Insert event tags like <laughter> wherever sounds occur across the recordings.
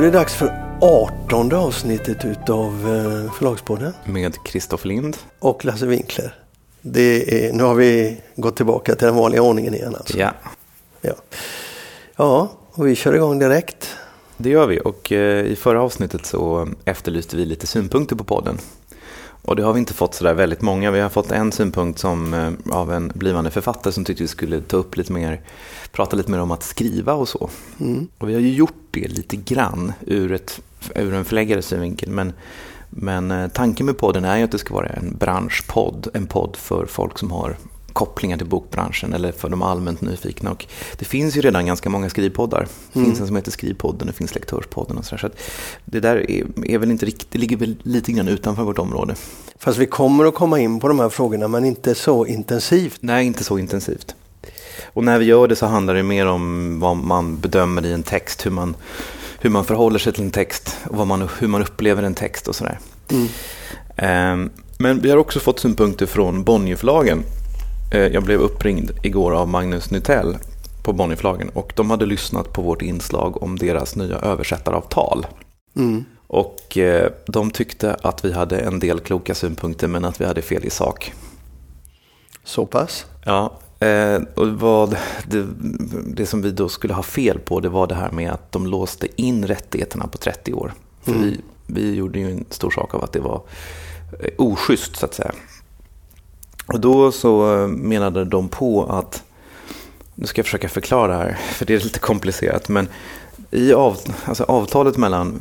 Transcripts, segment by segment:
Är det dags för artonde avsnittet utav eh, Förlagspodden. Med Kristoff Lind. Och Lasse Winkler. Det är, nu har vi gått tillbaka till den vanliga ordningen igen alltså. Ja. Ja, ja och vi kör igång direkt. Det gör vi och eh, i förra avsnittet så efterlyste vi lite synpunkter på podden. Och det har vi inte fått sådär väldigt många. Vi har fått en synpunkt som, eh, av en blivande författare som tyckte vi skulle ta upp lite mer, prata lite mer om att skriva och så. Mm. Och vi har ju gjort det lite grann ur, ett, ur en förläggares synvinkel. Men, men eh, tanken med podden är ju att det ska vara en branschpodd. En podd för folk som har kopplingar till bokbranschen eller för de allmänt nyfikna. Och det finns ju redan ganska många skrivpoddar. Det finns Mm. en som heter Skrivpodden, det finns Lektörspodden och sådär. Så det där är, är väl inte riktigt, det ligger väl lite grann utanför vårt område. Fast vi kommer att komma in på de här frågorna men inte så intensivt. Nej, inte så intensivt. Och när vi gör det så handlar det mer om vad man bedömer i en text, hur man, hur man förhåller sig till en text och vad man, hur man upplever en text och sådär. Mm. Ehm, Men vi har också fått synpunkter från Bonnierförlagen. Eh, Jag blev uppringd igår av Magnus Nytell på Bonnierförlagen och de hade lyssnat på vårt inslag om deras nya översättaravtal. Mm. Och eh, de tyckte att vi hade en del kloka synpunkter men att vi hade fel i sak. Så pass. Ja, eh, och vad det, det som vi då skulle ha fel på det var det här med att de låste in rättigheterna på 30 år. För Mm. vi, vi gjorde ju en stor sak av att det var oschysst så att säga. Och då så eh, menade de på att, nu ska jag försöka förklara här, <laughs> för det är lite komplicerat, men i av, alltså avtalet mellan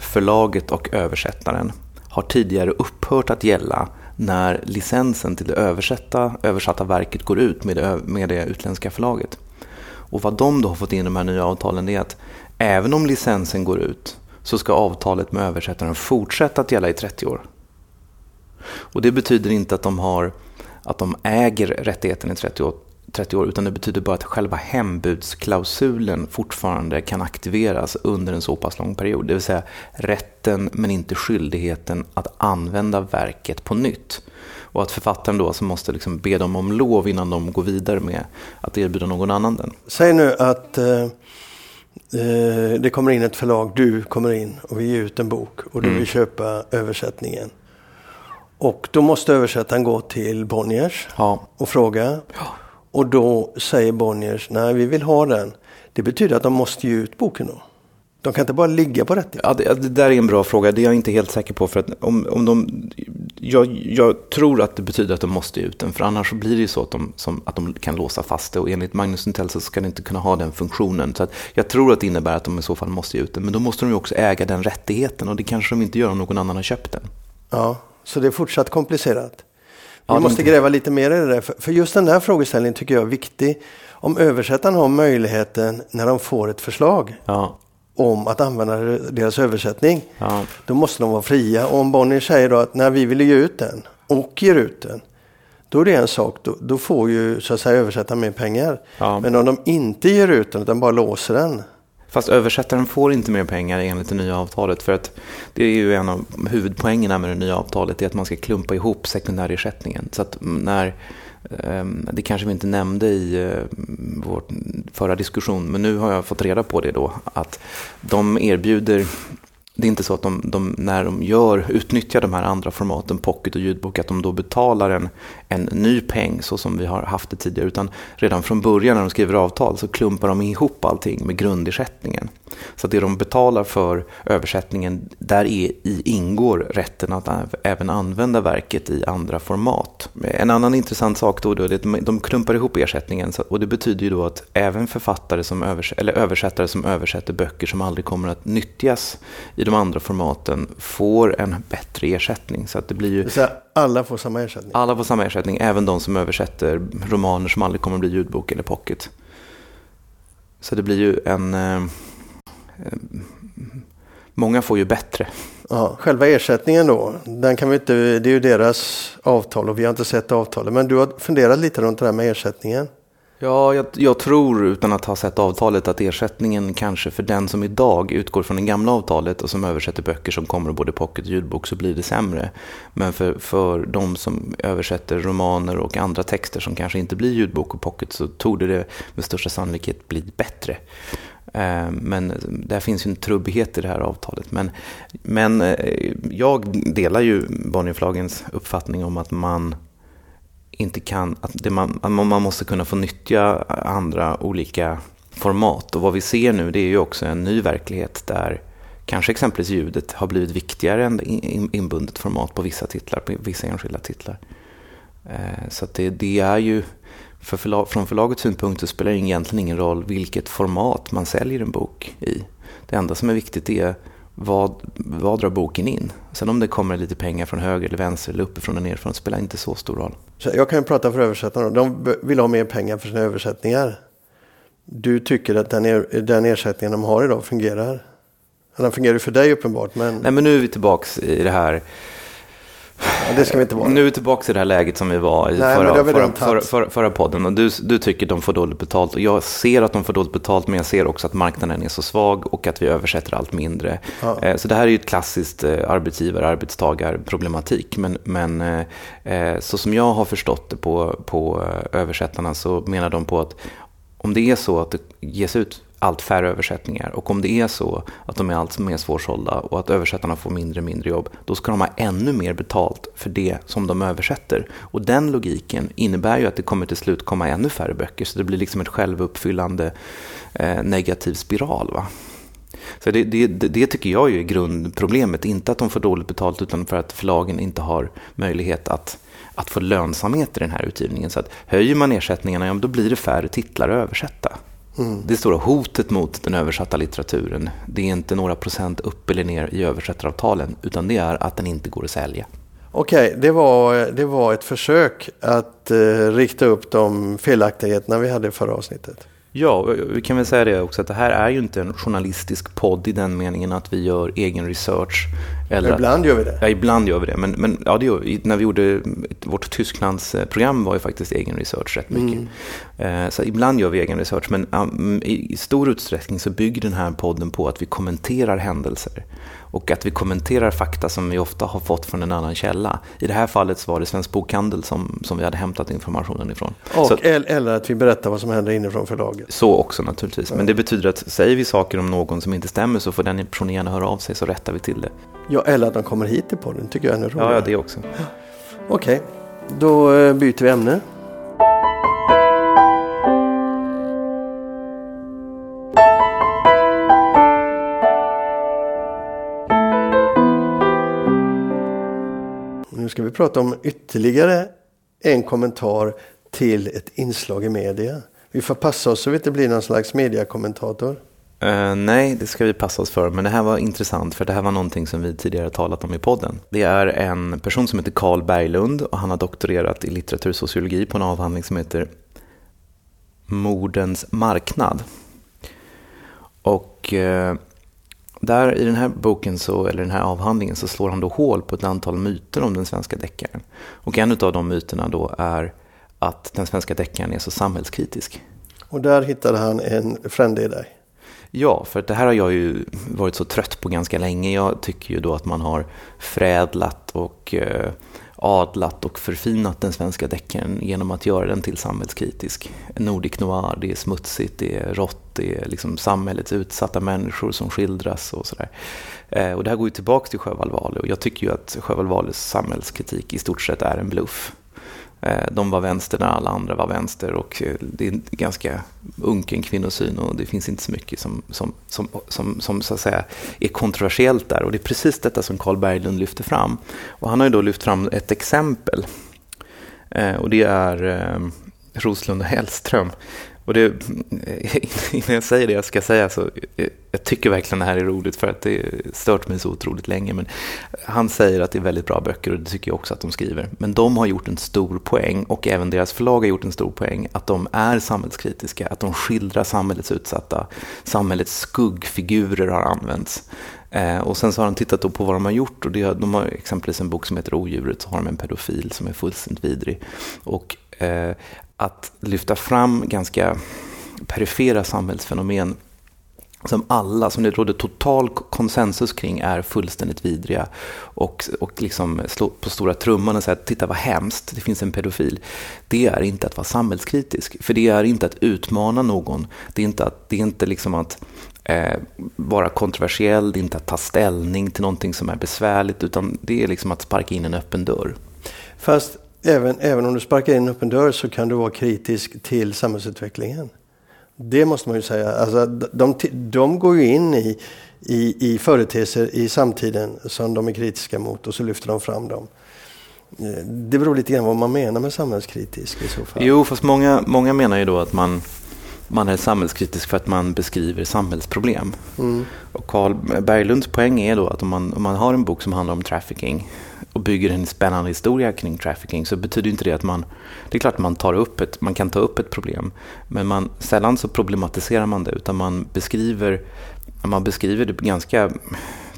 förlaget och översättaren har tidigare upphört att gälla när licensen till det översatta, översatta verket går ut med det, med det utländska förlaget. Och vad de då har fått in i de här nya avtalen är att även om licensen går ut så ska avtalet med översättaren fortsätta att gälla i 30 år. Och det betyder inte att de, har, att de äger rättigheten i 30 år, 30 år utan det betyder bara att själva hembudsklausulen fortfarande kan aktiveras under en så pass lång period. Det vill säga rätten men inte skyldigheten att använda verket på nytt. Och att författaren då alltså måste liksom be dem om lov innan de går vidare med att erbjuda någon annan den. Säg nu att eh, eh, det kommer in ett förlag, du kommer in och vi ger ut en bok och du Mm. vill köpa översättningen. Och då måste översättaren gå till Bonniers Ja, och fråga. Och då säger Bonniers, nej vi vill ha den. Det betyder att de måste ge ut boken då. De kan inte bara ligga på rättigheter. Ja, det, det där är en bra fråga. Det är jag inte helt säker på. För att om, om de, jag, jag tror att det betyder att de måste ge ut den. För annars så blir det ju så att de, som, att de kan låsa fast det. Och enligt Magnus Nutell så ska det inte kunna ha den funktionen. Så att jag tror att det innebär att de i så fall måste ge ut den. Men då måste de ju också äga den rättigheten. Och det kanske de inte gör om någon annan har köpt den. Ja, så det är fortsatt komplicerat. Vi Ja, måste gräva lite mer i det där. För, just den där frågeställningen tycker jag är viktig. Om översättaren har möjligheten när de får ett förslag Ja, om att använda deras översättning. ja, Då måste de vara fria. Och om Bonnier säger då att när vi vill ge ut den och ger ut den. Då är det en sak. Då, då får ju så att säga översättaren mer pengar. Men om de inte ger ut den utan bara låser den. Fast översättaren får inte mer pengar enligt det nya avtalet. För att det är ju en av huvudpoängerna med det nya avtalet. Det är att man ska klumpa ihop sekundärersättningen. Så att när, ehm, det kanske vi inte nämnde i eh, vår förra diskussion. Men nu har jag fått reda på det då. Att de erbjuder det är inte så att de, de, när de gör, utnyttjar de här andra formaten, pocket och ljudbok, att de då betalar en, en ny peng så som vi har haft det tidigare. Utan redan från början när de skriver avtal så klumpar de ihop allting med grundersättningen. Så att det de betalar för översättningen, där är, i ingår rätten att även använda verket i andra format. En annan intressant sak då, då är att de- klumpar ihop ersättningen så- och det betyder ju då att även författare som övers- eller översättare som översätter böcker som aldrig kommer att nyttjas i de andra formaten får en bättre ersättning. Så att det blir ju alla får samma ersättning. alla får samma ersättning, även de som översätter romaner som aldrig kommer att bli ljudbok eller pocket. Så det blir ju en... Eh, eh, många får ju bättre. Ja, själva ersättningen då, den kan vi inte, det är ju deras avtal och vi har inte sett avtalet. Men du har funderat lite runt det här med ersättningen. Ja, jag, jag tror utan att ha sett avtalet att ersättningen kanske för den som idag utgår från det gamla avtalet och som översätter böcker som kommer både pocket och ljudbok så blir det sämre. Men för, för de som översätter romaner och andra texter som kanske inte blir ljudbok och pocket så tog det med största sannolikhet bli bättre. Eh, men där finns ju en trubbighet i det här avtalet. Men, men eh, jag delar ju Bonnierförlagens uppfattning om att man inte kan, att det man, att man måste kunna få nyttja andra olika format. Och vad vi ser nu det är ju också en ny verklighet där kanske exempelvis ljudet har blivit viktigare än inbundet format på vissa titlar, på vissa enskilda titlar. Eh, så det, det, är ju, för förlag, från förlagets synpunkt så spelar det egentligen ingen roll vilket format man säljer en bok i. Det enda som är viktigt är vad, vad drar boken in? Sen om det kommer lite pengar från höger eller vänster eller uppifrån och nerifrån spelar inte så stor roll. jag kan ju prata för översättarna. De vill ha mer pengar för sina översättningar. Du tycker att den, er, den ersättningen de har idag fungerar? Den fungerar ju för dig uppenbart. Men... Nej men nu är vi tillbaka i det här Ja, det ska vi inte vara. Nu är vi tillbaka i det här läget som vi var i Nej, förra, förra, förra, förra, förra, podden. Och du, du tycker de får dåligt betalt. Och jag ser att de får dåligt betalt, men jag ser också att marknaden är så svag och att vi översätter allt mindre. Ja. Eh, så det här är ju ett klassiskt eh, arbetsgivar-arbetstagar-problematik. Men, men eh, så som jag har förstått det på, på översättarna så menar de på att om det är så att det ges ut allt färre översättningar och om det är så att de är allt mer svårsålda och att översättarna får mindre och mindre jobb, då ska de ha ännu mer betalt för det som de översätter. Och den logiken innebär ju att det kommer till slut komma ännu färre böcker, så det blir liksom ett självuppfyllande eh, negativ spiral. Va? Så det, det, det, tycker jag är grundproblemet, inte att de får dåligt betalt utan för att förlagen inte har möjlighet att att få lönsamhet i den här utgivningen. Så att höjer man ersättningarna, ja, då blir det färre titlar att översätta. Mm. Det stora hotet mot den översatta litteraturen, det är inte några procent upp eller ner i översättaravtalen, utan det är att den inte går att sälja. Okej, det, var, det var ett försök att eh, rikta upp de felaktigheterna vi hade i förra avsnittet. Ja, vi kan väl säga det också att det här är ju inte en journalistisk podd i den meningen att vi gör egen research. Eller ibland att, gör vi det. Ja, ibland gör vi det. Men, men ja, det gör, när vi gjorde vårt Tysklandsprogram var ju faktiskt egen research rätt mycket. Mm. Eh, så ibland gör vi egen research, men um, i stor utsträckning så bygger den här podden på att vi kommenterar händelser och att vi kommenterar fakta som vi ofta har fått från en annan källa. I det här fallet så var det Svensk Bokhandel som, som vi hade hämtat informationen ifrån. Och så, eller att vi berättar vad som händer inifrån förlaget. Så också naturligtvis. Men det betyder att säger vi saker om någon som inte stämmer så får den personen gärna höra av sig så rättar vi till det. Ja, eller att de kommer hit till podden tycker jag är ännu roligare. Ja, det också. Okej, okay. då eh, byter vi ämne. ska vi prata om ytterligare en kommentar till ett inslag i media. Vi får passa oss så vi inte blir någon slags mediakommentator. Uh, nej, det ska vi passa oss för. Men det här var intressant för det här var någonting som vi tidigare talat om i podden. Det är en person som heter Carl Berglund och han har doktorerat i litteratursociologi på en avhandling som heter Mordens marknad. Och uh, där i den här boken, så, eller den här avhandlingen, så slår han då hål på ett antal myter om den svenska deckaren. Och en av de myterna då är att den svenska deckaren är så samhällskritisk. Och där hittade han en frände i dig? Ja, för det här har jag ju varit så trött på ganska länge. Jag tycker ju då att man har förädlat och eh, adlat och förfinat den svenska deckaren genom att göra den till samhällskritisk. Nordic noir, det är smutsigt, det är rått, det är liksom samhällets utsatta människor som skildras och sådär. Eh, och det här går ju tillbaka till Sjöwall Wahlöö och jag tycker ju att Sjöwall Wahlöös samhällskritik i stort sett är en bluff. Eh, de var vänster när alla andra var vänster och eh, det är en ganska unken kvinnosyn och det finns inte så mycket som, som, som, som, som så att säga är kontroversiellt där. Och det är precis detta som Carl Berglund lyfter fram. Och han har ju då lyft fram ett exempel eh, och det är Roslund och Hellström. Och det, <laughs> innan jag säger det jag ska säga så eh, jag tycker verkligen det här är roligt för att det stört mig så otroligt länge. Men han säger att det är väldigt bra böcker och det tycker jag också att de skriver. Men de har gjort en stor poäng och även deras förlag har gjort en stor poäng att de är samhällskritiska, att de skildrar samhällets utsatta, samhällets skuggfigurer har använts. Eh, och sen så har han tittat på vad de har gjort och det, de har exempelvis en bok som heter Odjuret, så har de en pedofil som är fullständigt vidrig. Och eh, att lyfta fram ganska perifera samhällsfenomen som alla, som det råder total konsensus kring, är fullständigt vidriga. Och, och liksom slå på stora trumman och säga titta vad hemskt, det finns en pedofil. Det är inte att vara samhällskritisk, för det är inte att utmana någon. Det är inte att, det är inte liksom att eh, vara kontroversiell, det är inte att ta ställning till någonting som är besvärligt, utan det är liksom att sparka in en öppen dörr. Fast även, även om du sparkar in en öppen dörr så kan du vara kritisk till samhällsutvecklingen. Det måste man ju säga. Alltså, de, de går ju in i, i, i företeelser i samtiden som de är kritiska mot och så lyfter de fram dem. Eh, det beror lite grann vad man menar med samhällskritisk i så fall. Jo, fast många, många menar ju då att man, man är samhällskritisk för att man beskriver samhällsproblem. Mm. Och Carl Berglunds poäng är då att om man, om man har en bok som handlar om trafficking och bygger en spännande historia kring trafficking så betyder inte det att man... Det är klart att man, tar upp ett, man kan ta upp ett problem, men man, sällan så problematiserar man det utan man beskriver, man beskriver det ganska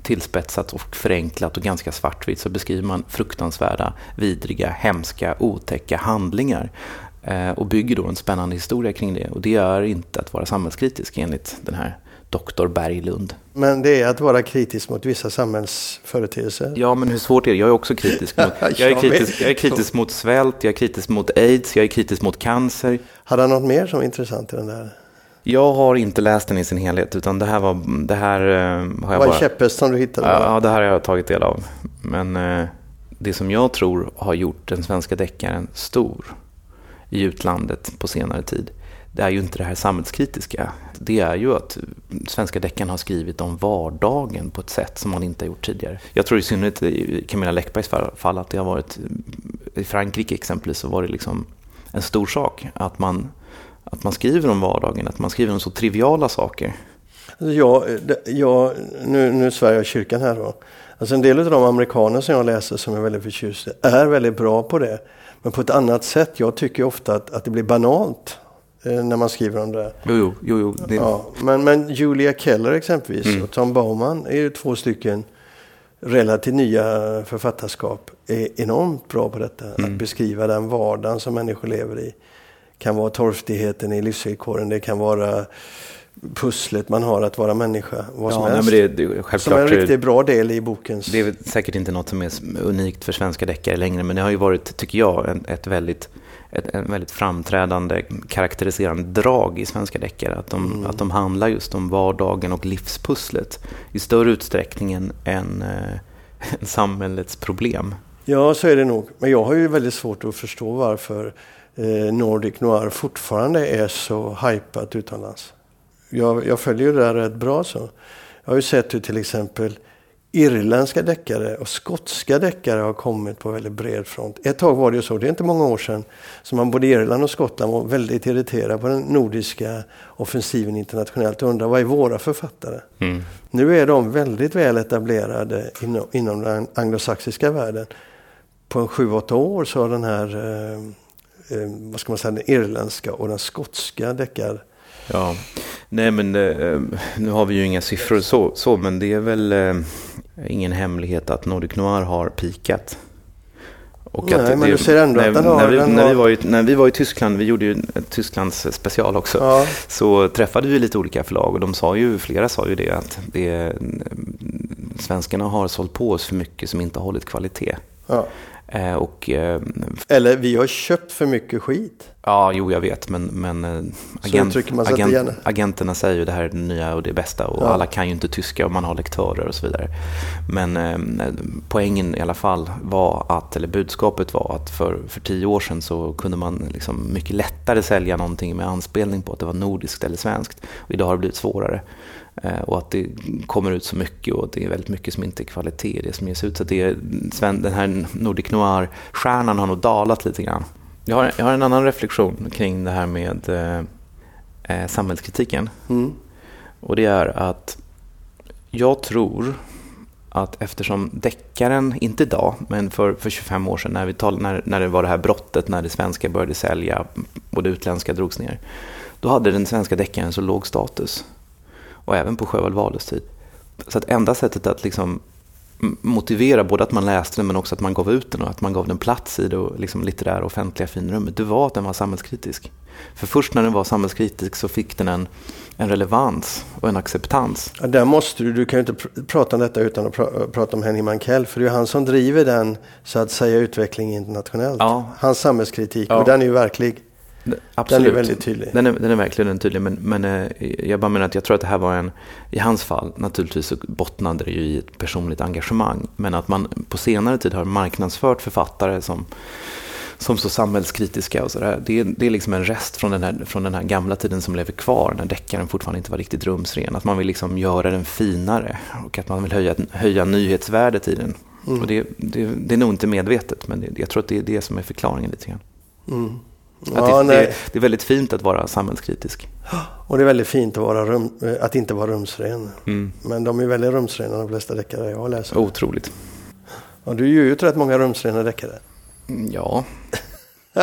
tillspetsat och förenklat och ganska svartvitt så beskriver man fruktansvärda, vidriga, hemska, otäcka handlingar eh, och bygger då en spännande historia kring det. Och det är inte att vara samhällskritisk enligt den här doktor Berglund. Men det är att vara kritisk mot vissa samhällsföreteelser? Ja, men hur svårt är det? Jag är också kritisk. Mot, <laughs> jag, är kritisk jag är kritisk mot svält, jag är kritisk mot aids, jag är kritisk mot cancer. Hade han något mer som var intressant i den där? Jag har inte läst den i sin helhet, utan det här var... Det här uh, har jag var bara... som du hittade? Ja, det här har jag tagit del av. Men uh, det som jag tror har gjort den svenska deckaren stor i utlandet på senare tid, det är ju inte det här samhällskritiska. Det är ju att svenska deckaren har skrivit om vardagen på ett sätt som man inte har gjort tidigare. Jag tror i synnerhet i Camilla Läckbergs fall att det har varit, i Frankrike exempelvis så var det liksom en stor sak att man, att man skriver om vardagen, att man skriver om så triviala saker. Alltså jag, jag, nu, nu svär jag kyrkan här då. Alltså en del av de amerikaner som jag läser som är väldigt förtjusta är väldigt bra på det. Men på ett annat sätt. Jag tycker ofta att, att det blir banalt. Eh, när man skriver om det. Jo, jo, jo. jo det... ja, men, men Julia Keller exempelvis mm. och Tom Bauman är ju två stycken relativt nya författarskap. Är enormt bra på detta. Mm. Att beskriva den vardagen som människor lever i. Det kan vara torftigheten i livsvillkoren. Det kan vara pusslet man har att vara människa. Vad som ja, helst. Nej, det, det, som är en riktigt bra del i bokens... Det är säkert inte något som är unikt för svenska deckare längre. Men det har ju varit, tycker jag, ett väldigt ett, ett väldigt framträdande karaktäriserande drag i svenska deckare. Att de, mm. att de handlar just om vardagen och livspusslet i större utsträckning än, än, äh, <laughs> än samhällets problem. Ja, så är det nog. Men jag har ju väldigt svårt att förstå varför eh, Nordic Noir fortfarande är så hypat utomlands. Jag, jag följer det där rätt bra så. Jag har ju sett hur till exempel irländska deckare och skotska deckare har kommit på väldigt bred front. Ett tag var det ju så, det är inte många år sedan, som man både i Irland och Skottland var väldigt irriterade på den nordiska offensiven internationellt och undrade vad är våra författare? Mm. Nu är de väldigt väl etablerade inom, inom den anglosaxiska världen. På en sju, åtta år så har den här, eh, eh, vad ska man säga, den irländska och den skotska deckar Ja, nej men eh, nu har vi ju inga siffror så, så men det är väl eh, ingen hemlighet att Nordic Noir har pikat. Och Nej, att men du ser ändå när, att den har... När vi, när, vi var i, när vi var i Tyskland, vi gjorde ju Tysklands special också, ja. så träffade vi lite olika förlag och de sa ju, flera sa ju det att det, svenskarna har sålt på oss för mycket som inte har hållit kvalitet. Ja. Eh, och, eh, Eller vi har köpt för mycket skit. Ja, jo jag vet, men, men eh, agent, agent, agenterna säger ju det här är det nya och det bästa och ja. alla kan ju inte tyska och man har lektörer och så vidare. Men eh, poängen i alla fall var att, eller budskapet var att för, för tio år sedan så kunde man liksom mycket lättare sälja någonting med anspelning på att det var nordiskt eller svenskt. Och idag har det blivit svårare. Eh, och att det kommer ut så mycket och det är väldigt mycket som inte är kvalitet i det som ges ut. Så det är, den här Nordic Noir-stjärnan har nog dalat lite grann. Jag har, jag har en annan reflektion kring det här med eh, eh, samhällskritiken. Mm. Och det är att jag tror att eftersom deckaren, inte idag, men för, för 25 år sedan när, vi tal, när, när det var det här brottet, när det svenska började sälja och det utländska drogs ner, då hade den svenska deckaren så låg status och även på Sjöwall Wahlöös tid. Så att enda sättet att liksom motivera både att man läste den men också att man gav ut den och att man gav den plats i det liksom litterära offentliga finrummet. Det var att den var samhällskritisk. För först när den var samhällskritisk så fick den en, en relevans och en acceptans. Ja, där måste du, du kan ju inte pr prata om detta utan att pr prata om Henning Mankell. För det är han som driver den, så att säga, utveckling internationellt. Ja. Hans samhällskritik, ja. och den är ju verklig. Absolut. Den är väldigt tydlig. Den är, den är verkligen tydlig. Men, men eh, jag bara menar att jag tror att det här var en, i hans fall, naturligtvis så bottnade det ju i ett personligt engagemang. Men att man på senare tid har marknadsfört författare som, som så samhällskritiska och sådär. Det, det är liksom en rest från den, här, från den här gamla tiden som lever kvar, när deckaren fortfarande inte var riktigt rumsren. Att man vill liksom göra den finare och att man vill höja, höja nyhetsvärdet i den. Mm. Och det, det, det, är nog inte medvetet, men det, jag tror att det är det som är förklaringen lite grann. Mm. Ja, det, det, det, är väldigt fint att vara samhällskritisk. Och det är väldigt fint att, vara rum, att inte vara rumsren. Mm. Men de är väldigt rumsrena de flesta deckare jag läser. Otroligt. Och du ger ut rätt många rumsrena deckare. Mm, ja. <laughs>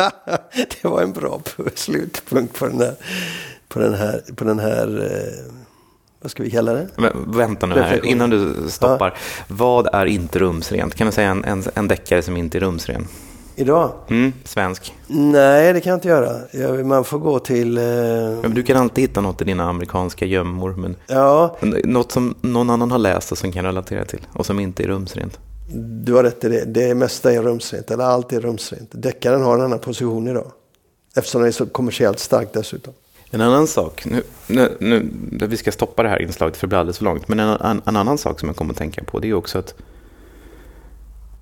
det var en bra slutpunkt på den här, på den här, på den här eh, vad ska vi kalla det? Men, vänta nu här, innan du stoppar. Ja. Vad är inte rumsrent? Kan du säga en, en, en deckare som inte är rumsren? Idag? Mm, svensk. Nej, det kan jag inte göra. Man får gå till... Eh... Men du kan alltid hitta något i dina amerikanska gömmor. Men ja. Något som någon annan har läst och som kan relatera till. Och som inte är rumsrent. Du har rätt i det. Det mesta är rumsrent. Eller allt är rumsrent. Deckaren har en annan position idag. Eftersom den är så kommersiellt stark dessutom. En annan sak, nu, nu, nu, vi ska stoppa det här inslaget för det blir alldeles för långt. Men en, en, en annan sak som jag kommer att tänka på det är också att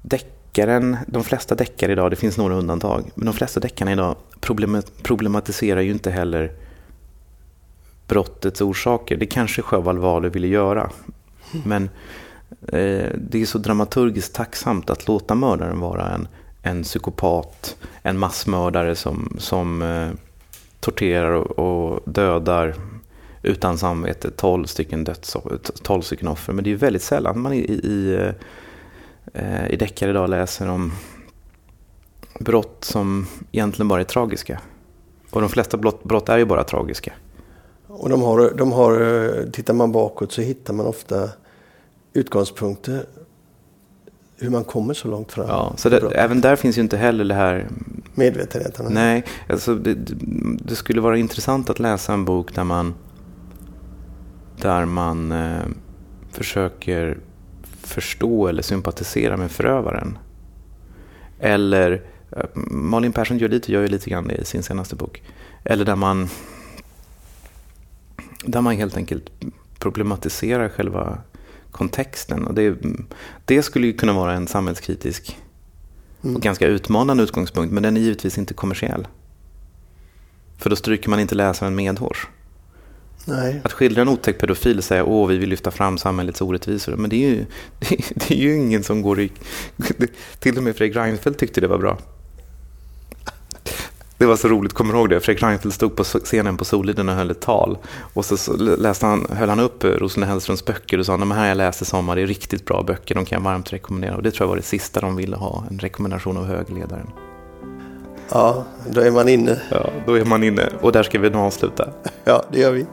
däck deckaren, de flesta deckare idag, det finns några undantag, men de flesta deckarna idag problematiserar ju inte heller brottets orsaker. Det kanske Sjöwall Wahlöö ville göra. Men eh, det är så dramaturgiskt tacksamt att låta mördaren vara en, en psykopat, en massmördare som, som eh, torterar och, och, dödar utan samvete 12 stycken, döds, 12 stycken offer. Men det är väldigt sällan man i, i, eh, i eh, i deckare idag läser om brott som egentligen bara är tragiska. Och de flesta brott, brott är ju bara tragiska. Och de har, de har, eh, tittar man bakåt så hittar man ofta utgångspunkter hur man kommer så långt fram. Ja, så det, även där finns ju inte heller det här... Medvetenheten? Nej, alltså det, det, skulle vara intressant att läsa en bok där man, där man eh, försöker förstå eller sympatisera med förövaren. Eller eh, Malin Persson gör lite, gör ju lite grann det i sin senaste bok. Eller där man, där man helt enkelt problematiserar själva kontexten. Och det, det skulle ju kunna vara en samhällskritisk mm. och ganska utmanande utgångspunkt, men den är givetvis inte kommersiell. För då stryker man inte läsaren medhårs. Nej. Att skildra en otäck pedofil och säga att vi vill lyfta fram samhällets orättvisor. Men det är ju, <laughs> det är ju ingen som går i... <laughs> Till och med Fredrik Reinfeldt tyckte det var bra. Det var så roligt, kommer du ihåg det? Fredrik Reinfeldt stod på scenen på Soliden och höll ett tal. Och så läste han, höll han upp Rosina Hellströms böcker och sa de här jag läste sommar, det är riktigt bra böcker, de kan jag varmt rekommendera. Och det tror jag var det sista de ville ha, en rekommendation av högledaren. Ja, då är man inne. Ja, då är man inne. Och där ska vi nu avsluta. Ja, det gör vi.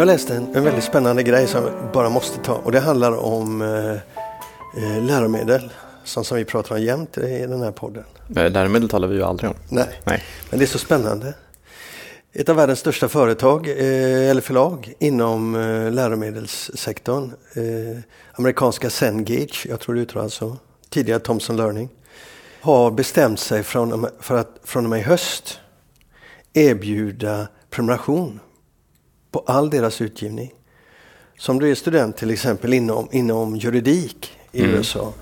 Jag läste en, en väldigt spännande grej som jag bara måste ta och det handlar om eh, eh läromedel. Sånt som vi pratar om jämt i den här podden. Eh, läromedel talar vi ju aldrig om. Nej, Nej. men det är så spännande. Ett av världens största företag, eh, eller förlag, inom eh, läromedelssektorn. Eh, amerikanska Cengage, jag tror det uttalas så. Tidigare Thomson Learning. Har bestämt sig från, för att från och med i höst erbjuda prenumeration på all deras utgivning. Som du är student till exempel inom, inom juridik i mm. USA.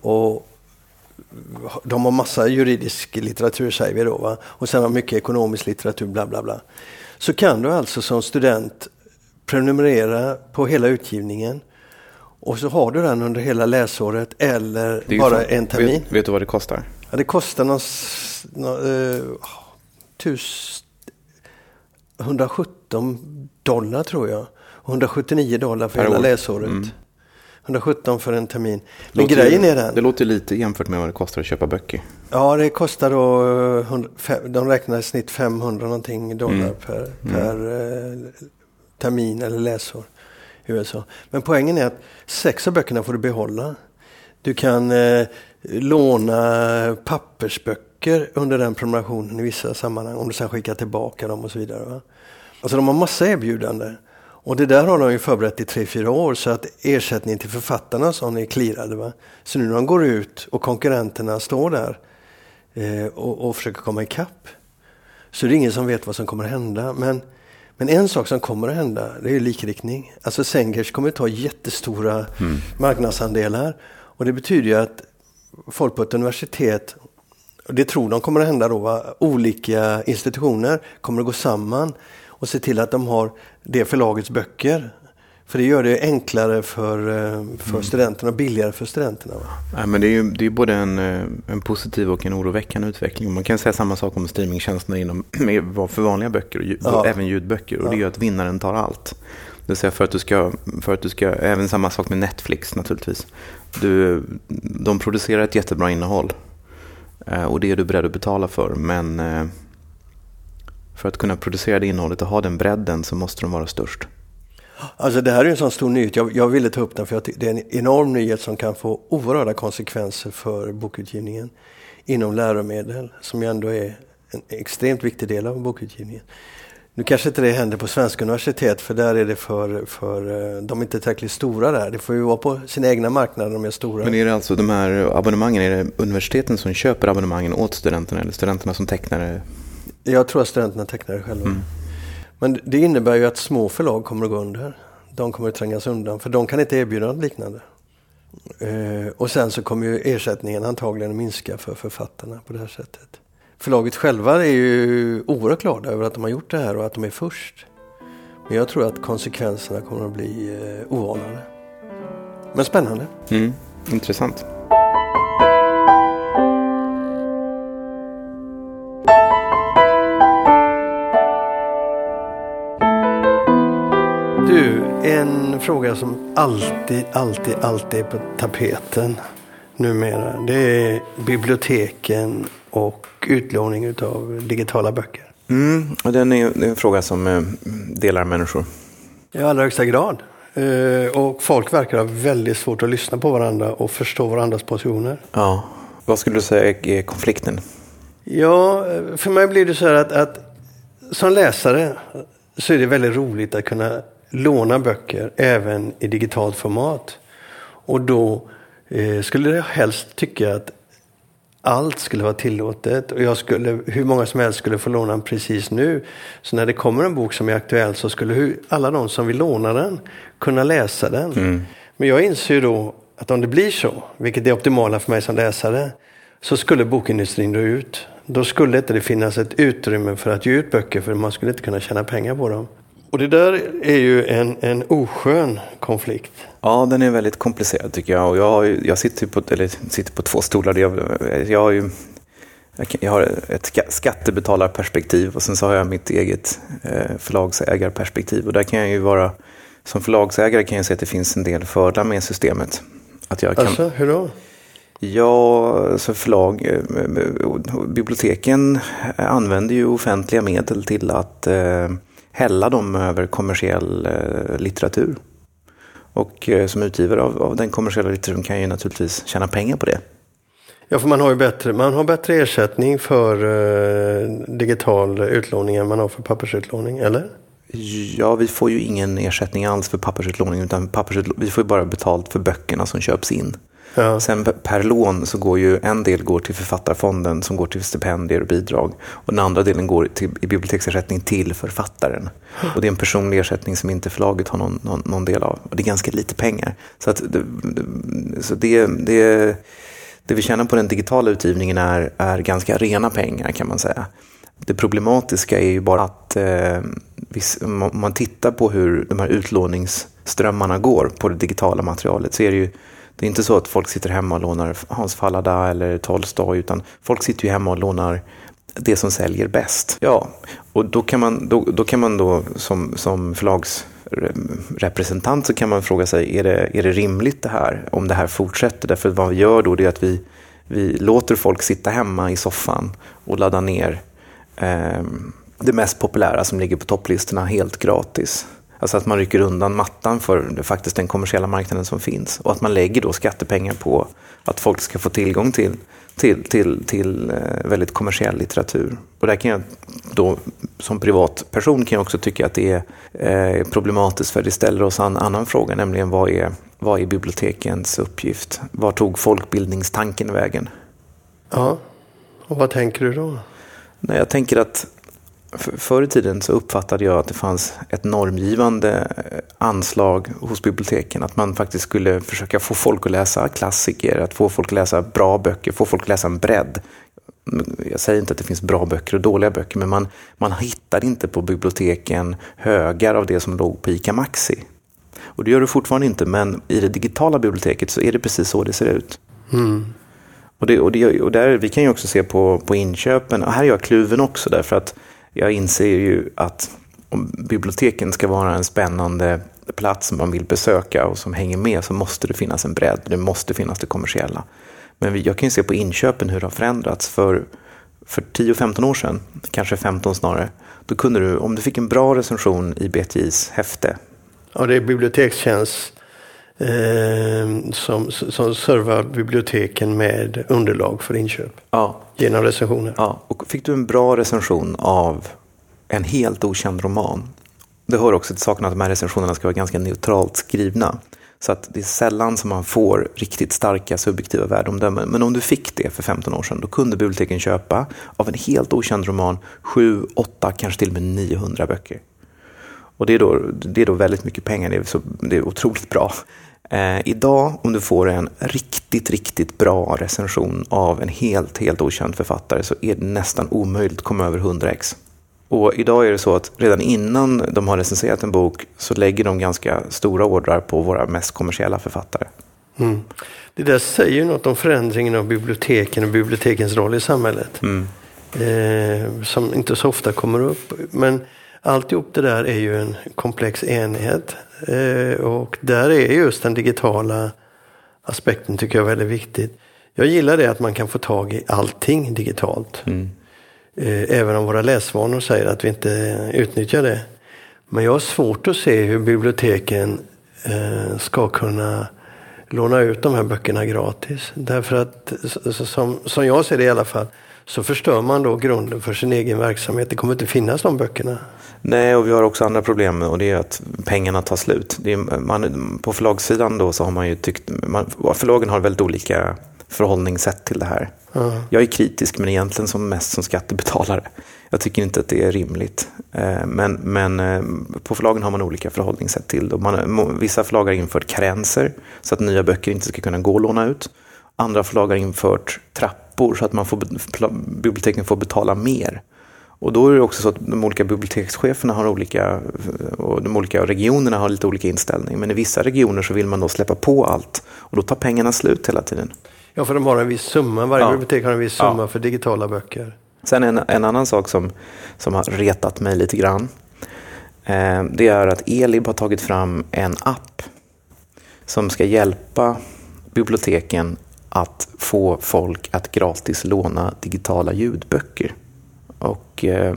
Och de har massa juridisk litteratur säger vi då. Va? Och sen har mycket ekonomisk litteratur, bla bla bla. Så kan du alltså som student prenumerera på hela utgivningen. Och så har du den under hela läsåret eller bara fan, en termin. Vet, vet, du vad det kostar? Ja, det kostar någon, någon, uh, tus, 117 dollar tror jag. 179 dollar för per hela år. läsåret. Mm. 117 för en termin. Men låter, grejen är den. Det låter lite jämfört med vad det kostar att köpa böcker. Ja, det kostar då, de räknar i snitt 500 någonting dollar mm. per, mm. per mm. termin eller läsår i USA. Men poängen är att sex av böckerna får du behålla. Du kan eh, låna pappersböcker under den prenumerationen i vissa sammanhang om du sen skickar tillbaka dem och så vidare. Va? Alltså de har massa erbjudanden. Och det där har de ju förberett i tre, fyra år så att ersättningen till författarna som är clearade. Va? Så nu när de går ut och konkurrenterna står där eh, och, och försöker komma ikapp så är det ingen som vet vad som kommer att hända. Men, men en sak som kommer att hända det är likriktning. Alltså Sengers kommer att ta jättestora mm. marknadsandelar. Och det betyder ju att folk på ett universitet, och det tror de kommer att hända då, va? olika institutioner kommer att gå samman och se till att de har det förlagets böcker. För det gör det enklare för, eh, för mm. studenterna och billigare för studenterna. Va? Ja, men det är ju det är både en, eh, en positiv och en oroväckande utveckling. Man kan säga samma sak om streamingtjänsterna inom, <clears throat> för vanliga böcker och ja. även ljudböcker. Och ja. det är att vinnaren tar allt. Det vill säga för att du ska, för att du ska, även samma sak med Netflix naturligtvis. Du, de producerar ett jättebra innehåll. Eh, och det är du beredd att betala för. Men för att kunna producera det innehållet och ha den bredden så måste de vara störst. Alltså det här är en sån stor nyhet. Jag, jag ville ta upp den för att det är en enorm nyhet som kan få oerhörda konsekvenser för bokutgivningen inom läromedel som ju ändå är en extremt viktig del av bokutgivningen. Nu kanske inte det händer på svenska universitet för där är det för, för eh, de är inte tillräckligt stora där. Det får ju vara på sina egna marknader de är stora. Men är det alltså de här abonnemangen, är det universiteten som köper abonnemangen åt studenterna eller studenterna som tecknar det jag tror att studenterna tecknar det själva. Mm. Men det innebär ju att små förlag kommer att gå under. De kommer att trängas undan för de kan inte erbjuda något liknande. Eh, och sen så kommer ju ersättningen antagligen att minska för författarna på det här sättet. Förlaget själva är ju oerhört glada över att de har gjort det här och att de är först. Men jag tror att konsekvenserna kommer att bli eh, oanade. Men spännande. Mm, intressant. Fråga som alltid, alltid, alltid är på tapeten numera. Det är biblioteken och utlåning av digitala böcker. Mm, och den är, det är en fråga som eh, delar människor. I allra högsta grad. Eh, och folk verkar ha väldigt svårt att lyssna på varandra och förstå varandras positioner. Ja. Vad skulle du säga är konflikten? Ja, för mig blir det så här att, att som läsare så är det väldigt roligt att kunna låna böcker även i digitalt format. Och då eh, skulle jag helst tycka att allt skulle vara tillåtet och jag skulle, hur många som helst skulle få låna den precis nu. Så när det kommer en bok som är aktuell så skulle hur, alla de som vill låna den kunna läsa den. Mm. Men jag inser då att om det blir så, vilket är optimala för mig som läsare, så skulle bokindustrin dö ut. Då skulle inte det finnas ett utrymme för att ge ut böcker för man skulle inte kunna tjäna pengar på dem. Och det där är ju en, en oskön konflikt. Ja, den är väldigt komplicerad tycker jag. Och jag, jag sitter, på, eller, sitter på två stolar. Jag, jag har ju jag har ett skattebetalarperspektiv och sen så har jag mitt eget eh, förlagsägarperspektiv. Och där kan jag ju vara, som förlagsägare kan jag se att det finns en del fördelar med systemet. Att jag kan, alltså, hur då? Ja, så förlag, eh, biblioteken använder ju offentliga medel till att eh, hälla dem över kommersiell eh, litteratur. Och eh, som utgivare av, av, den kommersiella litteraturen kan ju naturligtvis tjäna pengar på det. Ja, för man har ju bättre, man har bättre ersättning för eh, digital utlåning än man har för pappersutlåning, eller? Ja, vi får ju ingen ersättning alls för pappersutlåning utan pappersutlåning, vi får ju bara betalt för böckerna som köps in. Ja. Sen per lån så går ju en del går till författarfonden som går till stipendier och bidrag. Och den andra delen går till, i biblioteksersättning till författaren. Och det är en personlig ersättning som inte förlaget har någon, någon, någon del av. Och det är ganska lite pengar. Så, att, så det, det, det vi tjänar på den digitala utgivningen är, är ganska rena pengar kan man säga. Det problematiska är ju bara att eh, om man tittar på hur de här utlåningsströmmarna går på det digitala materialet så är det ju det är inte så att folk sitter hemma och lånar Hans Fallada eller Tolstoj, utan folk sitter ju hemma och lånar det som säljer bäst. Ja, Och då kan man då, då, kan man då som, som förlagsrepresentant så kan man fråga sig, är det, är det rimligt det här? Om det här fortsätter? Därför vad vi gör då är att vi, vi låter folk sitta hemma i soffan och ladda ner eh, det mest populära som ligger på topplistorna helt gratis. Alltså att man rycker undan mattan för faktiskt den kommersiella marknaden som finns. Och att man lägger då skattepengar på att folk ska få tillgång till, till, till, till eh, väldigt kommersiell litteratur. Och där kan jag då som privatperson kan jag också tycka att det är eh, problematiskt för det ställer oss en annan fråga, nämligen vad är, vad är bibliotekens uppgift? Var tog folkbildningstanken vägen? Ja, och vad tänker du då? Nej, jag tänker att Förr i tiden så uppfattade jag att det fanns ett normgivande eh, anslag hos biblioteken. Att man faktiskt skulle försöka få folk att läsa klassiker, att få folk att läsa bra böcker, få folk att läsa en bredd. Jag säger inte att det finns bra böcker och dåliga böcker, men man, man hittade inte på biblioteken högar av det som låg på ICA Maxi. Och det gör det fortfarande inte, men i det digitala biblioteket så är det precis så det ser ut. Mm. Och, det, och, det, och där, vi kan ju också se på, på inköpen, och här är jag kluven också därför att jag inser ju att om biblioteken ska vara en spännande plats som man vill besöka och som hänger med så måste det finnas en bredd, det måste finnas det kommersiella. Men jag kan ju se på inköpen hur det har förändrats. För, för 10-15 år sedan, kanske 15 snarare, då kunde du, om du fick en bra recension i BTIs häfte. Ja, det är bibliotekstjänst eh, som, som servar biblioteken med underlag för inköp. Ja. Genom recensioner. Ja, och fick du en bra recension av en helt okänd roman. Det hör också till saken att de här recensionerna ska vara ganska neutralt skrivna. Så att det är sällan som man får riktigt starka subjektiva värdeomdömen. Men om du fick det för 15 år sedan, då kunde biblioteken köpa av en helt okänd roman 7, 8, kanske till och med 900 böcker. Och det är då, det är då väldigt mycket pengar, det är, så, det är otroligt bra. Eh, idag, om du får en riktigt, riktigt bra recension av en helt, helt okänd författare så är det nästan omöjligt att komma över 100 ex. Och idag är det så att redan innan de har recenserat en bok så lägger de ganska stora ordrar på våra mest kommersiella författare. Mm. Det där säger något om förändringen av biblioteken och bibliotekens roll i samhället. Mm. Eh, som inte så ofta kommer upp. Men alltihop det där är ju en komplex enhet. Eh, och där är just den digitala aspekten tycker jag är väldigt viktigt. Jag gillar det att man kan få tag i allting digitalt. Mm. Eh, även om våra läsvanor säger att vi inte utnyttjar det. Men jag har svårt att se hur biblioteken eh, ska kunna låna ut de här böckerna gratis. Därför att, som, som jag ser det i alla fall, så förstör man då grunden för sin egen verksamhet. Det kommer inte finnas de böckerna. Nej, och vi har också andra problem och det är att pengarna tar slut. Är, man, på förlagssidan då så har man ju tyckt, man, förlagen har väldigt olika förhållningssätt till det här. Mm. Jag är kritisk men egentligen som mest som skattebetalare. Jag tycker inte att det är rimligt. Eh, men, men eh, på förlagen har man olika förhållningssätt till det. Man, vissa förlag har infört karenser så att nya böcker inte ska kunna gå att låna ut. Andra förlag har infört trappor så att man får, biblioteken får betala mer. Och då är det också så att de olika bibliotekscheferna har olika, och de olika regionerna har lite olika inställning. Men i vissa regioner så vill man då släppa på allt och då tar pengarna slut hela tiden. Ja, för de har en viss summa. Varje ja. bibliotek har en viss summa ja. för digitala böcker. Sen en, en annan sak som, som har retat mig lite grann. Eh, det är att Elib har tagit fram en app som ska hjälpa biblioteken att få folk att gratis låna digitala ljudböcker. Och eh,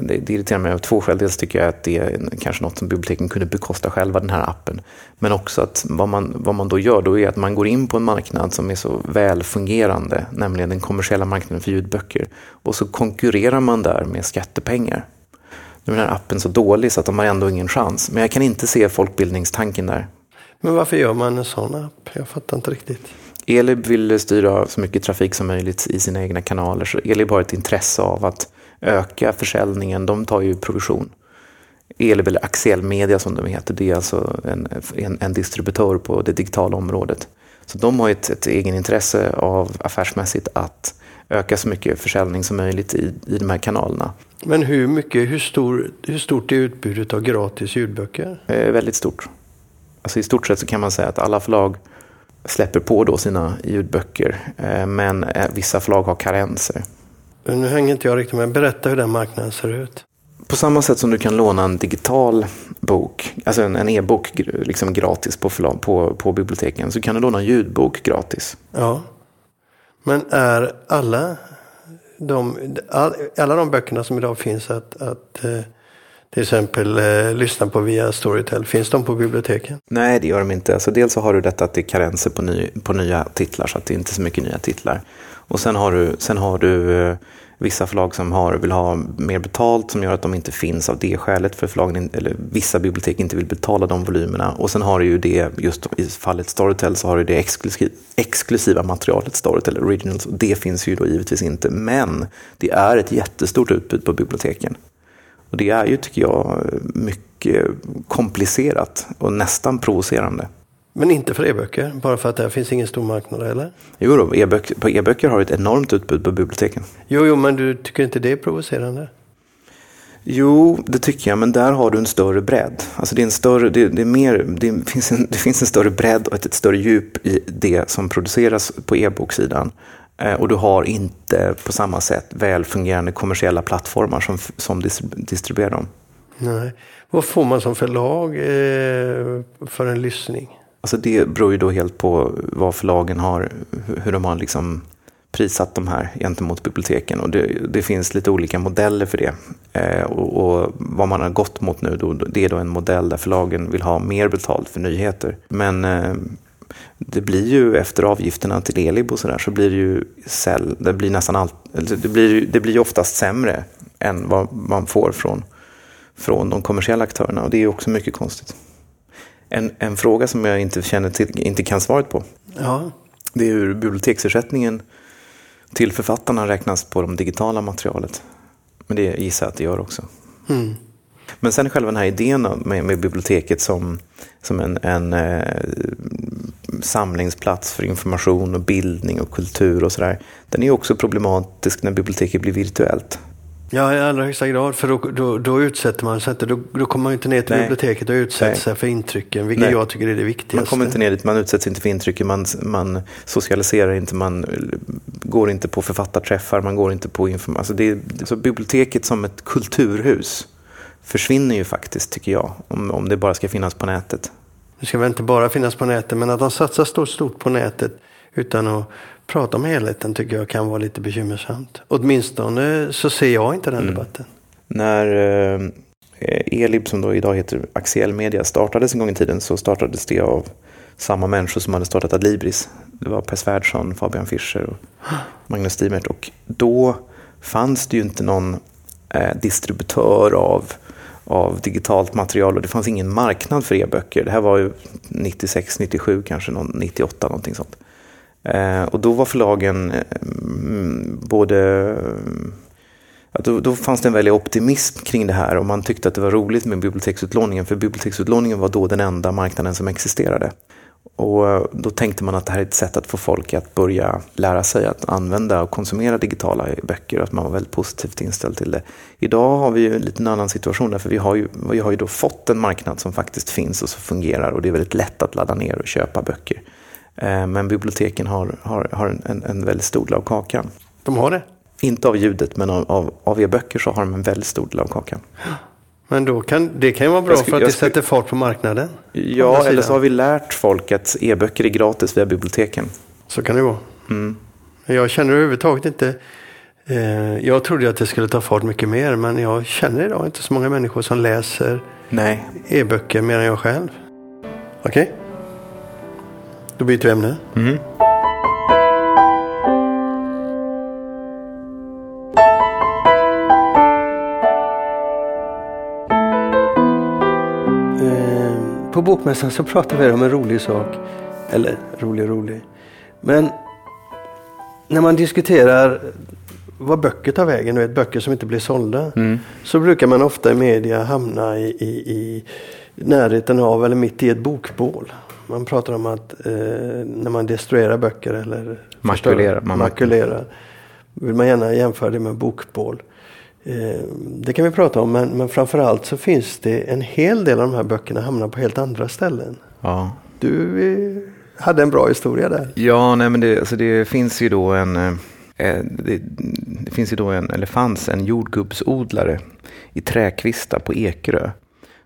det, det irriterar mig av två skäl. Dels tycker jag att det är kanske något som biblioteken kunde bekosta själva, den här appen. Men också att vad man, vad man då gör, då är att man går in på en marknad som är så väl fungerande, nämligen den kommersiella marknaden för ljudböcker. Och så konkurrerar man där med skattepengar. Nu är den här appen så dålig så att de har ändå ingen chans. Men jag kan inte se folkbildningstanken där. Men varför gör man en sån app? Jag fattar inte riktigt. Elib vill styra så mycket trafik som möjligt i sina egna kanaler. Så Elib har ett intresse av att öka försäljningen. De tar ju provision. Elib eller Axiell Media som de heter, det är alltså en, en, en distributör på det digitala området. Så de har ett, ett egenintresse av affärsmässigt att öka så mycket försäljning som möjligt i, i de här kanalerna. Men hur, mycket, hur, stor, hur stort är utbudet av gratis ljudböcker? Eh, väldigt stort. Alltså I stort sett så kan man säga att alla förlag släpper på då sina ljudböcker. Eh, men eh, vissa förlag har karenser. Nu hänger inte jag riktigt med. Berätta hur den marknaden ser ut. På samma sätt som du kan låna en digital bok, alltså en e-bok liksom gratis på, på, på biblioteken, så kan du låna en ljudbok gratis. Ja. Men är alla de, alla de böckerna som idag finns att, att eh, till exempel eh, lyssna på via Storytel, finns de på biblioteken? Nej, det gör de inte. Alltså, dels så har du detta att det är karenser på, ny, på nya titlar, så att det är inte så mycket nya titlar. Och sen har du, sen har du eh, vissa förlag som har, vill ha mer betalt som gör att de inte finns av det skälet för förlagen, eller vissa bibliotek inte vill betala de volymerna. Och sen har du ju det, just i fallet Storytel så har du det exklusiv, exklusiva materialet Storytel Originals och det finns ju då givetvis inte. Men det är ett jättestort utbud på biblioteken. Och det är ju, tycker jag, mycket komplicerat och nästan provocerande. Men inte för e-böcker, bara för att det finns ingen stor marknad eller? Jo, då, e-böcker, på e-böcker har ett enormt utbud på biblioteken. Jo, jo, men du tycker inte det är provocerande? Jo, det tycker jag, men där har du en större bredd. Alltså det, är en större, det, det är mer, det, finns en, <laughs> det finns en större bredd och ett, ett större djup i det som produceras på e-boksidan. Eh, och du har inte på samma sätt väl fungerande kommersiella plattformar som, som distribuerar dem. Nej. Vad får man som förlag eh, för en lyssning? Alltså det beror ju då helt på vad förlagen har, hur de har liksom prissatt de här gentemot biblioteken. Och det, det finns lite olika modeller för det. Eh, och, och, vad man har gått mot nu, då, det är då en modell där förlagen vill ha mer betalt för nyheter. Men eh, det blir ju efter avgifterna till Elib och sådär så blir det ju sell, det blir nästan allt, det blir, det blir ju oftast sämre än vad man får från, från de kommersiella aktörerna och det är ju också mycket konstigt. En, en fråga som jag inte, känner till, inte kan svaret på. Ja. Det är hur biblioteksersättningen till författarna räknas på det digitala materialet. Men det gissar jag att det gör också. Mm. Men sen själva den här idén med, med biblioteket som, som en, en eh, samlingsplats för information och bildning och kultur och sådär. Den är också problematisk när biblioteket blir virtuellt. Ja, i allra högsta grad. För då, då, då utsätter man sig inte. Då, då kommer man inte ner till Nej. biblioteket och utsätter Nej. sig för intrycken. Vilket Nej. jag tycker är det viktigaste. Man kommer inte ner dit, man utsätts inte för intrycken. Man, man socialiserar inte, man går inte på författarträffar, man går inte på information. Alltså det, så biblioteket som ett kulturhus försvinner ju faktiskt, tycker jag. Om, om det bara ska finnas på nätet. Det ska väl inte bara finnas på nätet, men att de satsar stort, stort på nätet utan att prata om helheten tycker jag kan vara lite bekymmersamt. Åtminstone så ser jag inte den mm. debatten. När eh, Elib, som då idag heter Axiell Media, startades en gång i tiden så startades det av samma människor som hade startat Adlibris. Det var Per Svärdson, Fabian Fischer och Magnus Stimert. Och då fanns det ju inte någon eh, distributör av av digitalt material och det fanns ingen marknad för e-böcker. Det här var ju 96, 97 kanske, 98 någonting sånt. Eh, och då var förlagen eh, mm, både då, då, fanns det en väldig optimism kring det här och man tyckte att det var roligt med biblioteksutlåningen för biblioteksutlåningen var då den enda marknaden som existerade. Och eh, då tänkte man att det här är ett sätt att få folk att börja lära sig att använda och konsumera digitala böcker och att man var väldigt positivt inställd till det. Idag har vi ju en liten annan situation därför vi har ju, vi har ju då fått en marknad som faktiskt finns och som fungerar och det är väldigt lätt att ladda ner och köpa böcker. Eh, men biblioteken har, har, har en, en väldigt stor del av kakan. De har det? Inte av ljudet men av, av, av e-böcker så har de en väldigt stor del av kakan. Men då kan, det kan ju vara bra skulle, för att det skulle, sätter fart på marknaden. Ja, eller så har vi lärt folk att e-böcker är gratis via biblioteken. Så kan det vara. Mm. Jag känner överhuvudtaget inte... Eh, jag trodde att det skulle ta fart mycket mer, men jag känner idag inte så många människor som läser e-böcker mer än jag själv. Okej? Okay? Då byter vi ämne. Mm. på bokmässan så pratade vi om en rolig sak. Eller rolig rolig. Men när man diskuterar vad böcker tar vägen, vet, böcker som inte blir sålda. Mm. Så brukar man ofta i media hamna i, i, i närheten av eller mitt i ett bokbål. Man pratar om att eh, när man destruerar böcker eller makulerar, man makulerar vill man gärna jämföra det med bokbål. Eh, det kan vi prata om, men, men framförallt så finns det en hel del av de här böckerna hamnar på helt andra ställen. Ja. Du eh, hade en bra historia där. Ja, nej, men det, alltså det finns ju då en, eh, Eh, det, det, finns ju då en, eller fanns en jordgubbsodlare i Träkvista på Ekerö.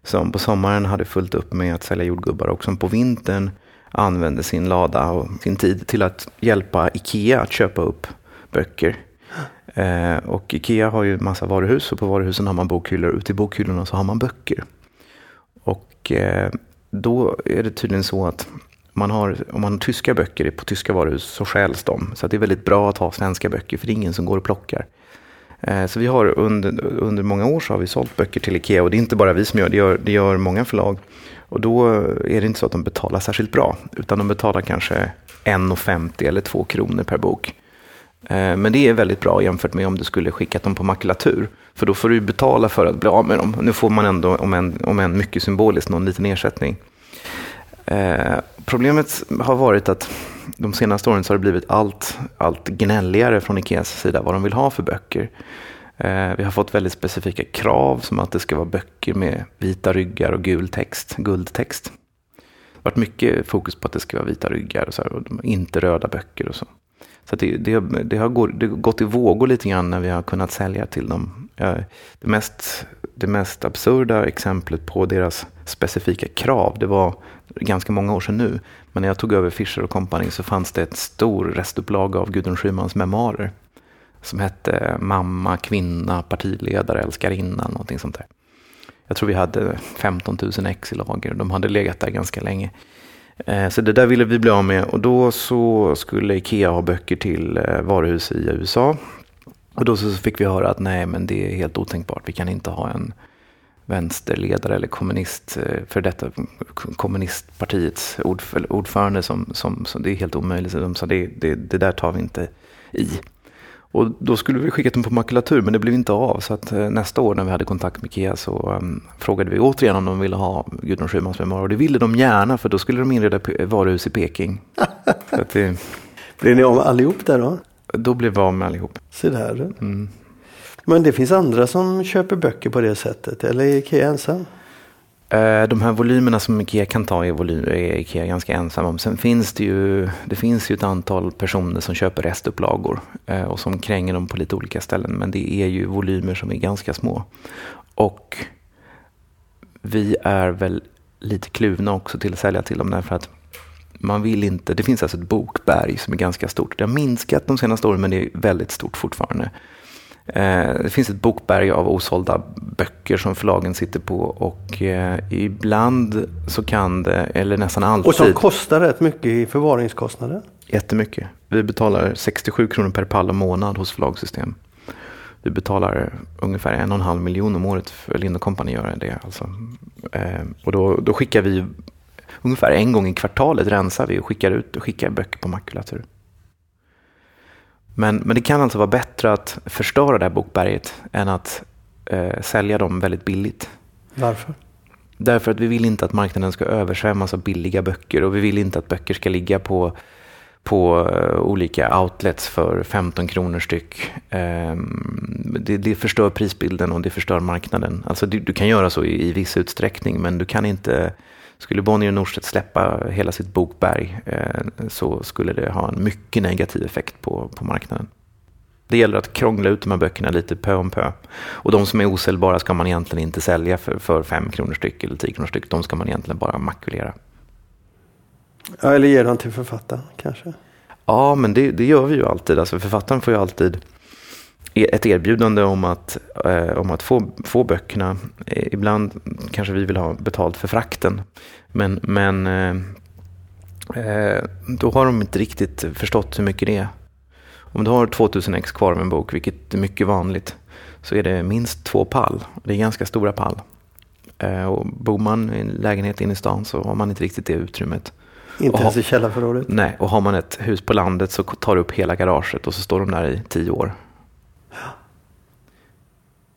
Som på sommaren hade fullt upp med att sälja jordgubbar och som på vintern använde sin lada och sin tid till att hjälpa Ikea att köpa upp böcker. Eh, och Ikea har ju massa varuhus och på varuhusen har man bokhyllor. Ute i bokhyllorna så har man böcker. Och eh, då är det tydligen så att man har, om man har tyska böcker på tyska varuhus så stjäls de. Så det är väldigt bra att ha svenska böcker för det är ingen som går och plockar. Eh, så vi har under, under många år så har vi sålt böcker till Ikea och det är inte bara vi som gör det, gör, det gör många förlag. Och då är det inte så att de betalar särskilt bra, utan de betalar kanske 1,50 eller 2 kronor per bok. Eh, men det är väldigt bra jämfört med om du skulle skickat dem på makulatur. För då får du betala för att bli av med dem. Nu får man ändå, om än, om än mycket symboliskt, någon liten ersättning. Eh, problemet har varit att de senaste åren så har det blivit allt, allt gnälligare från Ikeas sida vad de vill ha för böcker. Eh, vi har fått väldigt specifika krav som att det ska vara böcker med vita ryggar och gul text, guldtext. Det har varit mycket fokus på att det ska vara vita ryggar och, så här, och inte röda böcker och så. Så det, det, det, har gått, det har gått i vågor lite grann när vi har kunnat sälja till dem. Eh, det mest, det mest absurda exemplet på deras specifika krav, det var ganska många år sedan nu. Men när jag tog över Fischer Company så fanns det ett stor restupplaga av Gudrun Schymans memoarer. Som hette Mamma, kvinna, partiledare, älskarinna, någonting sånt där. Jag tror vi hade 15 000 ex i lager. De hade legat där ganska länge. Eh, så det där ville vi bli av med och då så skulle Ikea ha böcker till eh, varuhus i USA. Och då så fick vi höra att nej men det är helt otänkbart, vi kan inte ha en vänsterledare eller kommunist, eh, för detta kommunistpartiets ordförande som, som, som det är helt omöjligt. De sa det, det, det där tar vi inte i. Och då skulle vi skickat dem på makulatur men det blev inte av. Så att eh, nästa år när vi hade kontakt med Ikea så um, frågade vi återigen om de ville ha Gudrun Schymans memoarer. Och det ville de gärna för då skulle de inreda varuhus i Peking. <laughs> så att det... Blev ni av med allihop där då? Då blev vi av med allihop. Se där. Mm. Men det finns andra som köper böcker på det sättet eller är Ikea ensam? Eh, de här volymerna som Ikea kan ta är, volym, är Ikea ganska ensam om. Sen finns det ju, det finns ju ett antal personer som köper restupplagor eh, och som kränger dem på lite olika ställen. Men det är ju volymer som är ganska små. Och vi är väl lite kluvna också till att sälja till dem därför att man vill inte, det finns alltså ett bokberg som är ganska stort. Det har minskat de senaste åren men det är väldigt stort fortfarande. Eh, det finns ett bokberg av osålda böcker som förlagen sitter på och eh, ibland så kan det, eller nästan alltid. Och som kostar rätt mycket i förvaringskostnader? Jättemycket. Vi betalar 67 kronor per pall och månad hos förlagssystem. Vi betalar ungefär en och en halv miljon om året för Lind Company gör det. Alltså. Eh, och då, då skickar vi ungefär en gång i kvartalet rensar vi och skickar ut och skickar böcker på makulatur. Men, men det kan alltså vara bättre att förstöra det här bokberget än att eh, sälja dem väldigt billigt. Varför? Därför att vi vill inte att marknaden ska översvämmas av billiga böcker och vi vill inte att böcker ska ligga på, på uh, olika outlets för 15 kronor styck. Um, det, det, förstör prisbilden och det förstör marknaden. Alltså du, du kan göra så i, i viss utsträckning men du kan inte skulle Bonnier Norstedt släppa hela sitt bokberg eh, så skulle det ha en mycket negativ effekt på, på marknaden. Det gäller att krångla ut de här böckerna lite pö om pö. Och de som är osäljbara ska man egentligen inte sälja för, för fem kronor styck eller tio kronor styck. De ska man egentligen bara makulera. Ja, eller ge dem till författaren kanske? Ja, men det, det gör vi ju alltid. Alltså, författaren får ju alltid ett erbjudande om att, eh, om att få, få böckerna. Eh, ibland kanske vi vill ha betalt för frakten. Men, men eh, eh då har de inte riktigt förstått hur mycket det är. Om du har 2000 ex kvar av en bok, vilket är mycket vanligt, så är det minst två pall. Det är ganska stora pall. Eh, och bor man i en lägenhet inne i stan så har man inte riktigt det utrymmet. Inte ens i källarförrådet? Nej, och har man ett hus på landet så tar du upp hela garaget och så står de där i tio år.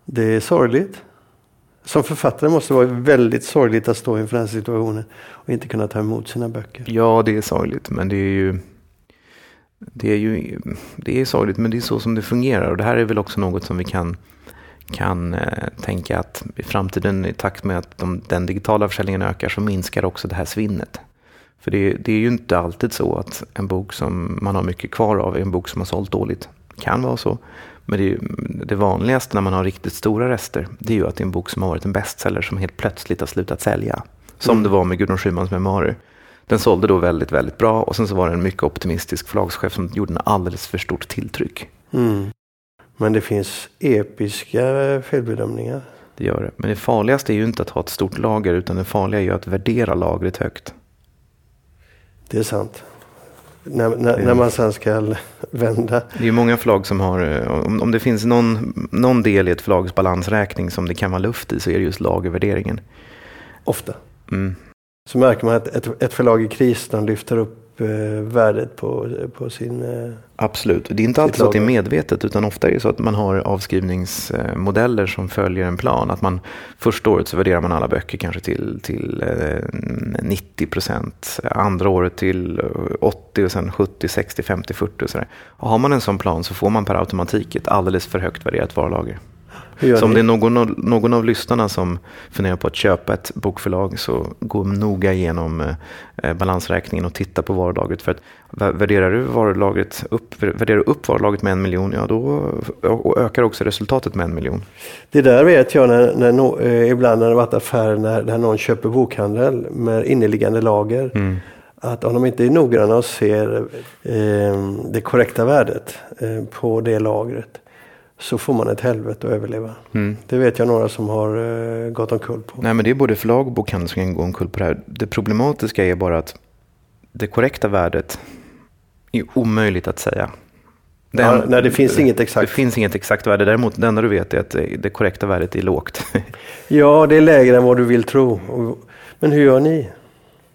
Det är sorgligt. Som författare måste det vara väldigt sorgligt att stå inför den situationen och inte kunna ta emot sina böcker. Ja, det är sorgligt, men det är ju det är ju det är sorgligt, men det är så som det fungerar. Och det här är väl också något som vi kan, kan eh, tänka att i framtiden i takt med att de, den digitala försäljningen ökar så minskar också det här svinnet. För det, det, är ju inte alltid så att en bok som man har mycket kvar av är en bok som har sålt dåligt. kan vara så. Men det, ju, det vanligaste när man har riktigt stora rester, det är ju att det är en bok som har varit en bestseller som helt plötsligt har slutat sälja. Som mm. det var med Gudrun Schymans memoarer. Den sålde då väldigt, väldigt bra och sen så var det en mycket optimistisk förlagschef som gjorde en alldeles för stort tilltryck. Mm. Men det finns episka felbedömningar. Det gör det. Men det farligaste är ju inte att ha ett stort lager utan det farliga är ju att värdera lagret högt. Det är sant. När, när, när, man sen ska <laughs> vända. Det är ju många förlag som har, eh, om, om det finns någon, någon del i ett förlags balansräkning som det kan vara luft i så är det just lagervärderingen. Ofta. Mm. Så märker man att ett, ett förlag i kris, de lyfter upp Eh, värdet på, på sin... Eh, Absolut. Det är inte alltid så att det är medvetet utter ofta är det så att man har avskrivningsmodeller som följer en plan. Att man första året så värderar man alla böcker kanske till, till 90 eh, procent. Andra året till 80 och sen 70, 60, 50, 40 och sådär. Och har man en sån plan så får man per automatik ett alldeles för högt värderat varulager. Så om det är någon av, någon av lyssnarna som funderar på att köpa ett bokförlag så gå noga igenom eh, balansräkningen och titta på varulagret. För att värderar du varulagret upp, värderar du upp varulagret med en miljon, ja då ökar också resultatet med en miljon. Det där vet jag när, när no, eh, ibland när det varit affärer när, när någon köper bokhandel med inneliggande lager. Mm. Att om de inte är noggranna och ser eh, det korrekta värdet eh, på det lagret så får man ett helvete att överleva. Mm. Det vet jag några som har uh, gått omkull på. Nej, men det är både förlag och bokhandel som kan gå omkull på det här. Det problematiska är bara att det korrekta värdet är omöjligt att säga. Den, ja, nej, det finns inget exakt. Det finns inget exakt värde. Däremot det enda du vet är att det korrekta värdet är lågt. ja, det är lägre än vad du vill tro. Men hur gör ni?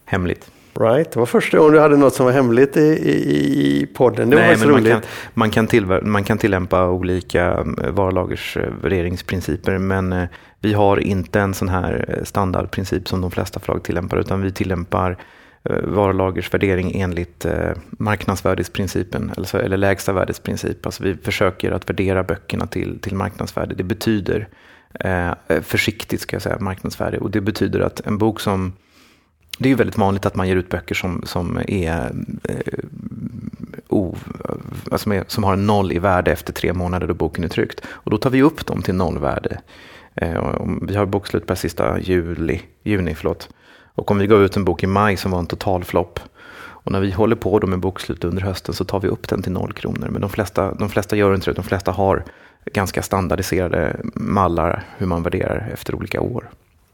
Hemligt. Right. Det var första gången du hade något som var hemligt i, i, i podden. Det Nej, var men roligt. Man kan, man, kan till, man kan tillämpa olika eh, varulagersvärderingsprinciper men eh, vi har inte en sån här eh, standardprincip som de flesta förlag tillämpar utan vi tillämpar varulagersvärdering enligt marknadsvärdesprincipen eller, eller lägsta värdesprincip. Alltså vi försöker att värdera böckerna till, till marknadsvärde. Det betyder eh, försiktigt ska jag säga marknadsvärde och det betyder att en bok som det är ju väldigt vanligt att man ger ut böcker som, som, är, eh, o, alltså som har noll i värde efter tre månader då boken är tryckt. Och då tar vi upp dem till nollvärde. Eh, vi har bokslut per sista juli, juni. Förlåt. Och om vi gav ut en bok i maj som var en totalflopp och när vi håller på då med bokslut under hösten så tar vi upp den till noll kronor. Men de flesta, de flesta gör inte det. De flesta har ganska standardiserade mallar hur man värderar efter olika år.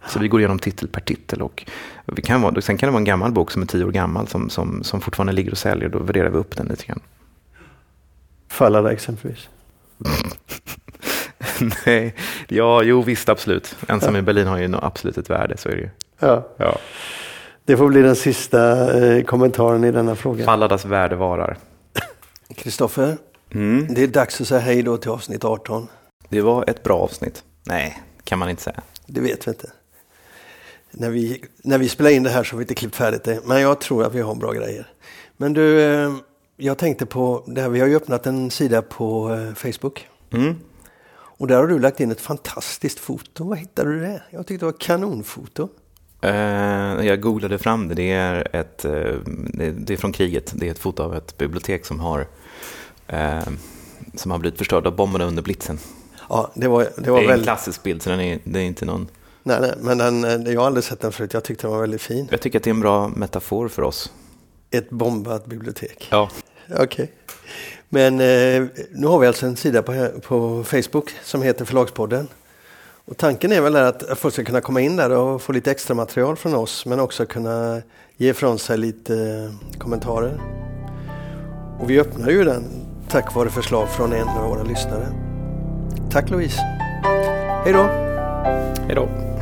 Så vi går igenom titel per titel. Och vi kan vara, sen kan det vara en gammal bok som är tio år gammal som, som, som fortfarande ligger och säljer. Då värderar vi upp den lite grann. Fallada exempelvis? <laughs> Nej, ja, jo visst absolut. Ensam ja. i Berlin har ju absolut ett värde, så är det ju. Ja. ja. Det får bli den sista eh, kommentaren i denna fråga. Falladas värde varar. Kristoffer, mm. det är dags att säga hej då till avsnitt 18. Det var ett bra avsnitt. Nej, kan man inte säga. Det vet vi inte när vi, när vi spelar in det här så har vi inte klippt färdigt det. Men jag tror att vi har bra grejer. Men du, eh, jag tänkte på det här. Vi har ju öppnat en sida på eh, Facebook. Mm. Och där har du lagt in ett fantastiskt foto. Vad hittade du det? Jag tyckte det var kanonfoto. Uh, jag googlade fram det. Det är, ett, uh, det är från kriget. Det är ett foto av ett bibliotek som har, uh, som har blivit förstört av bomberna under blitzen. Ja, det, var, det, var det är väl... en klassisk bild, så den är, det är inte någon Nej, nej, men den, eh, jag har aldrig sett den förut. Jag tyckte den var väldigt fin. Jag tycker att det är en bra metafor för oss. Ett bombat bibliotek. Ja. Okej. Okay. Men eh, nu har vi alltså en sida på, på Facebook som heter Förlagspodden. Och tanken är väl att folk ska kunna komma in där och få lite extra material från oss men också kunna ge ifrån sig lite eh, kommentarer. Och vi öppnar ju den tack vare förslag från en av våra lyssnare. Tack Louise. Hej då! Hej då!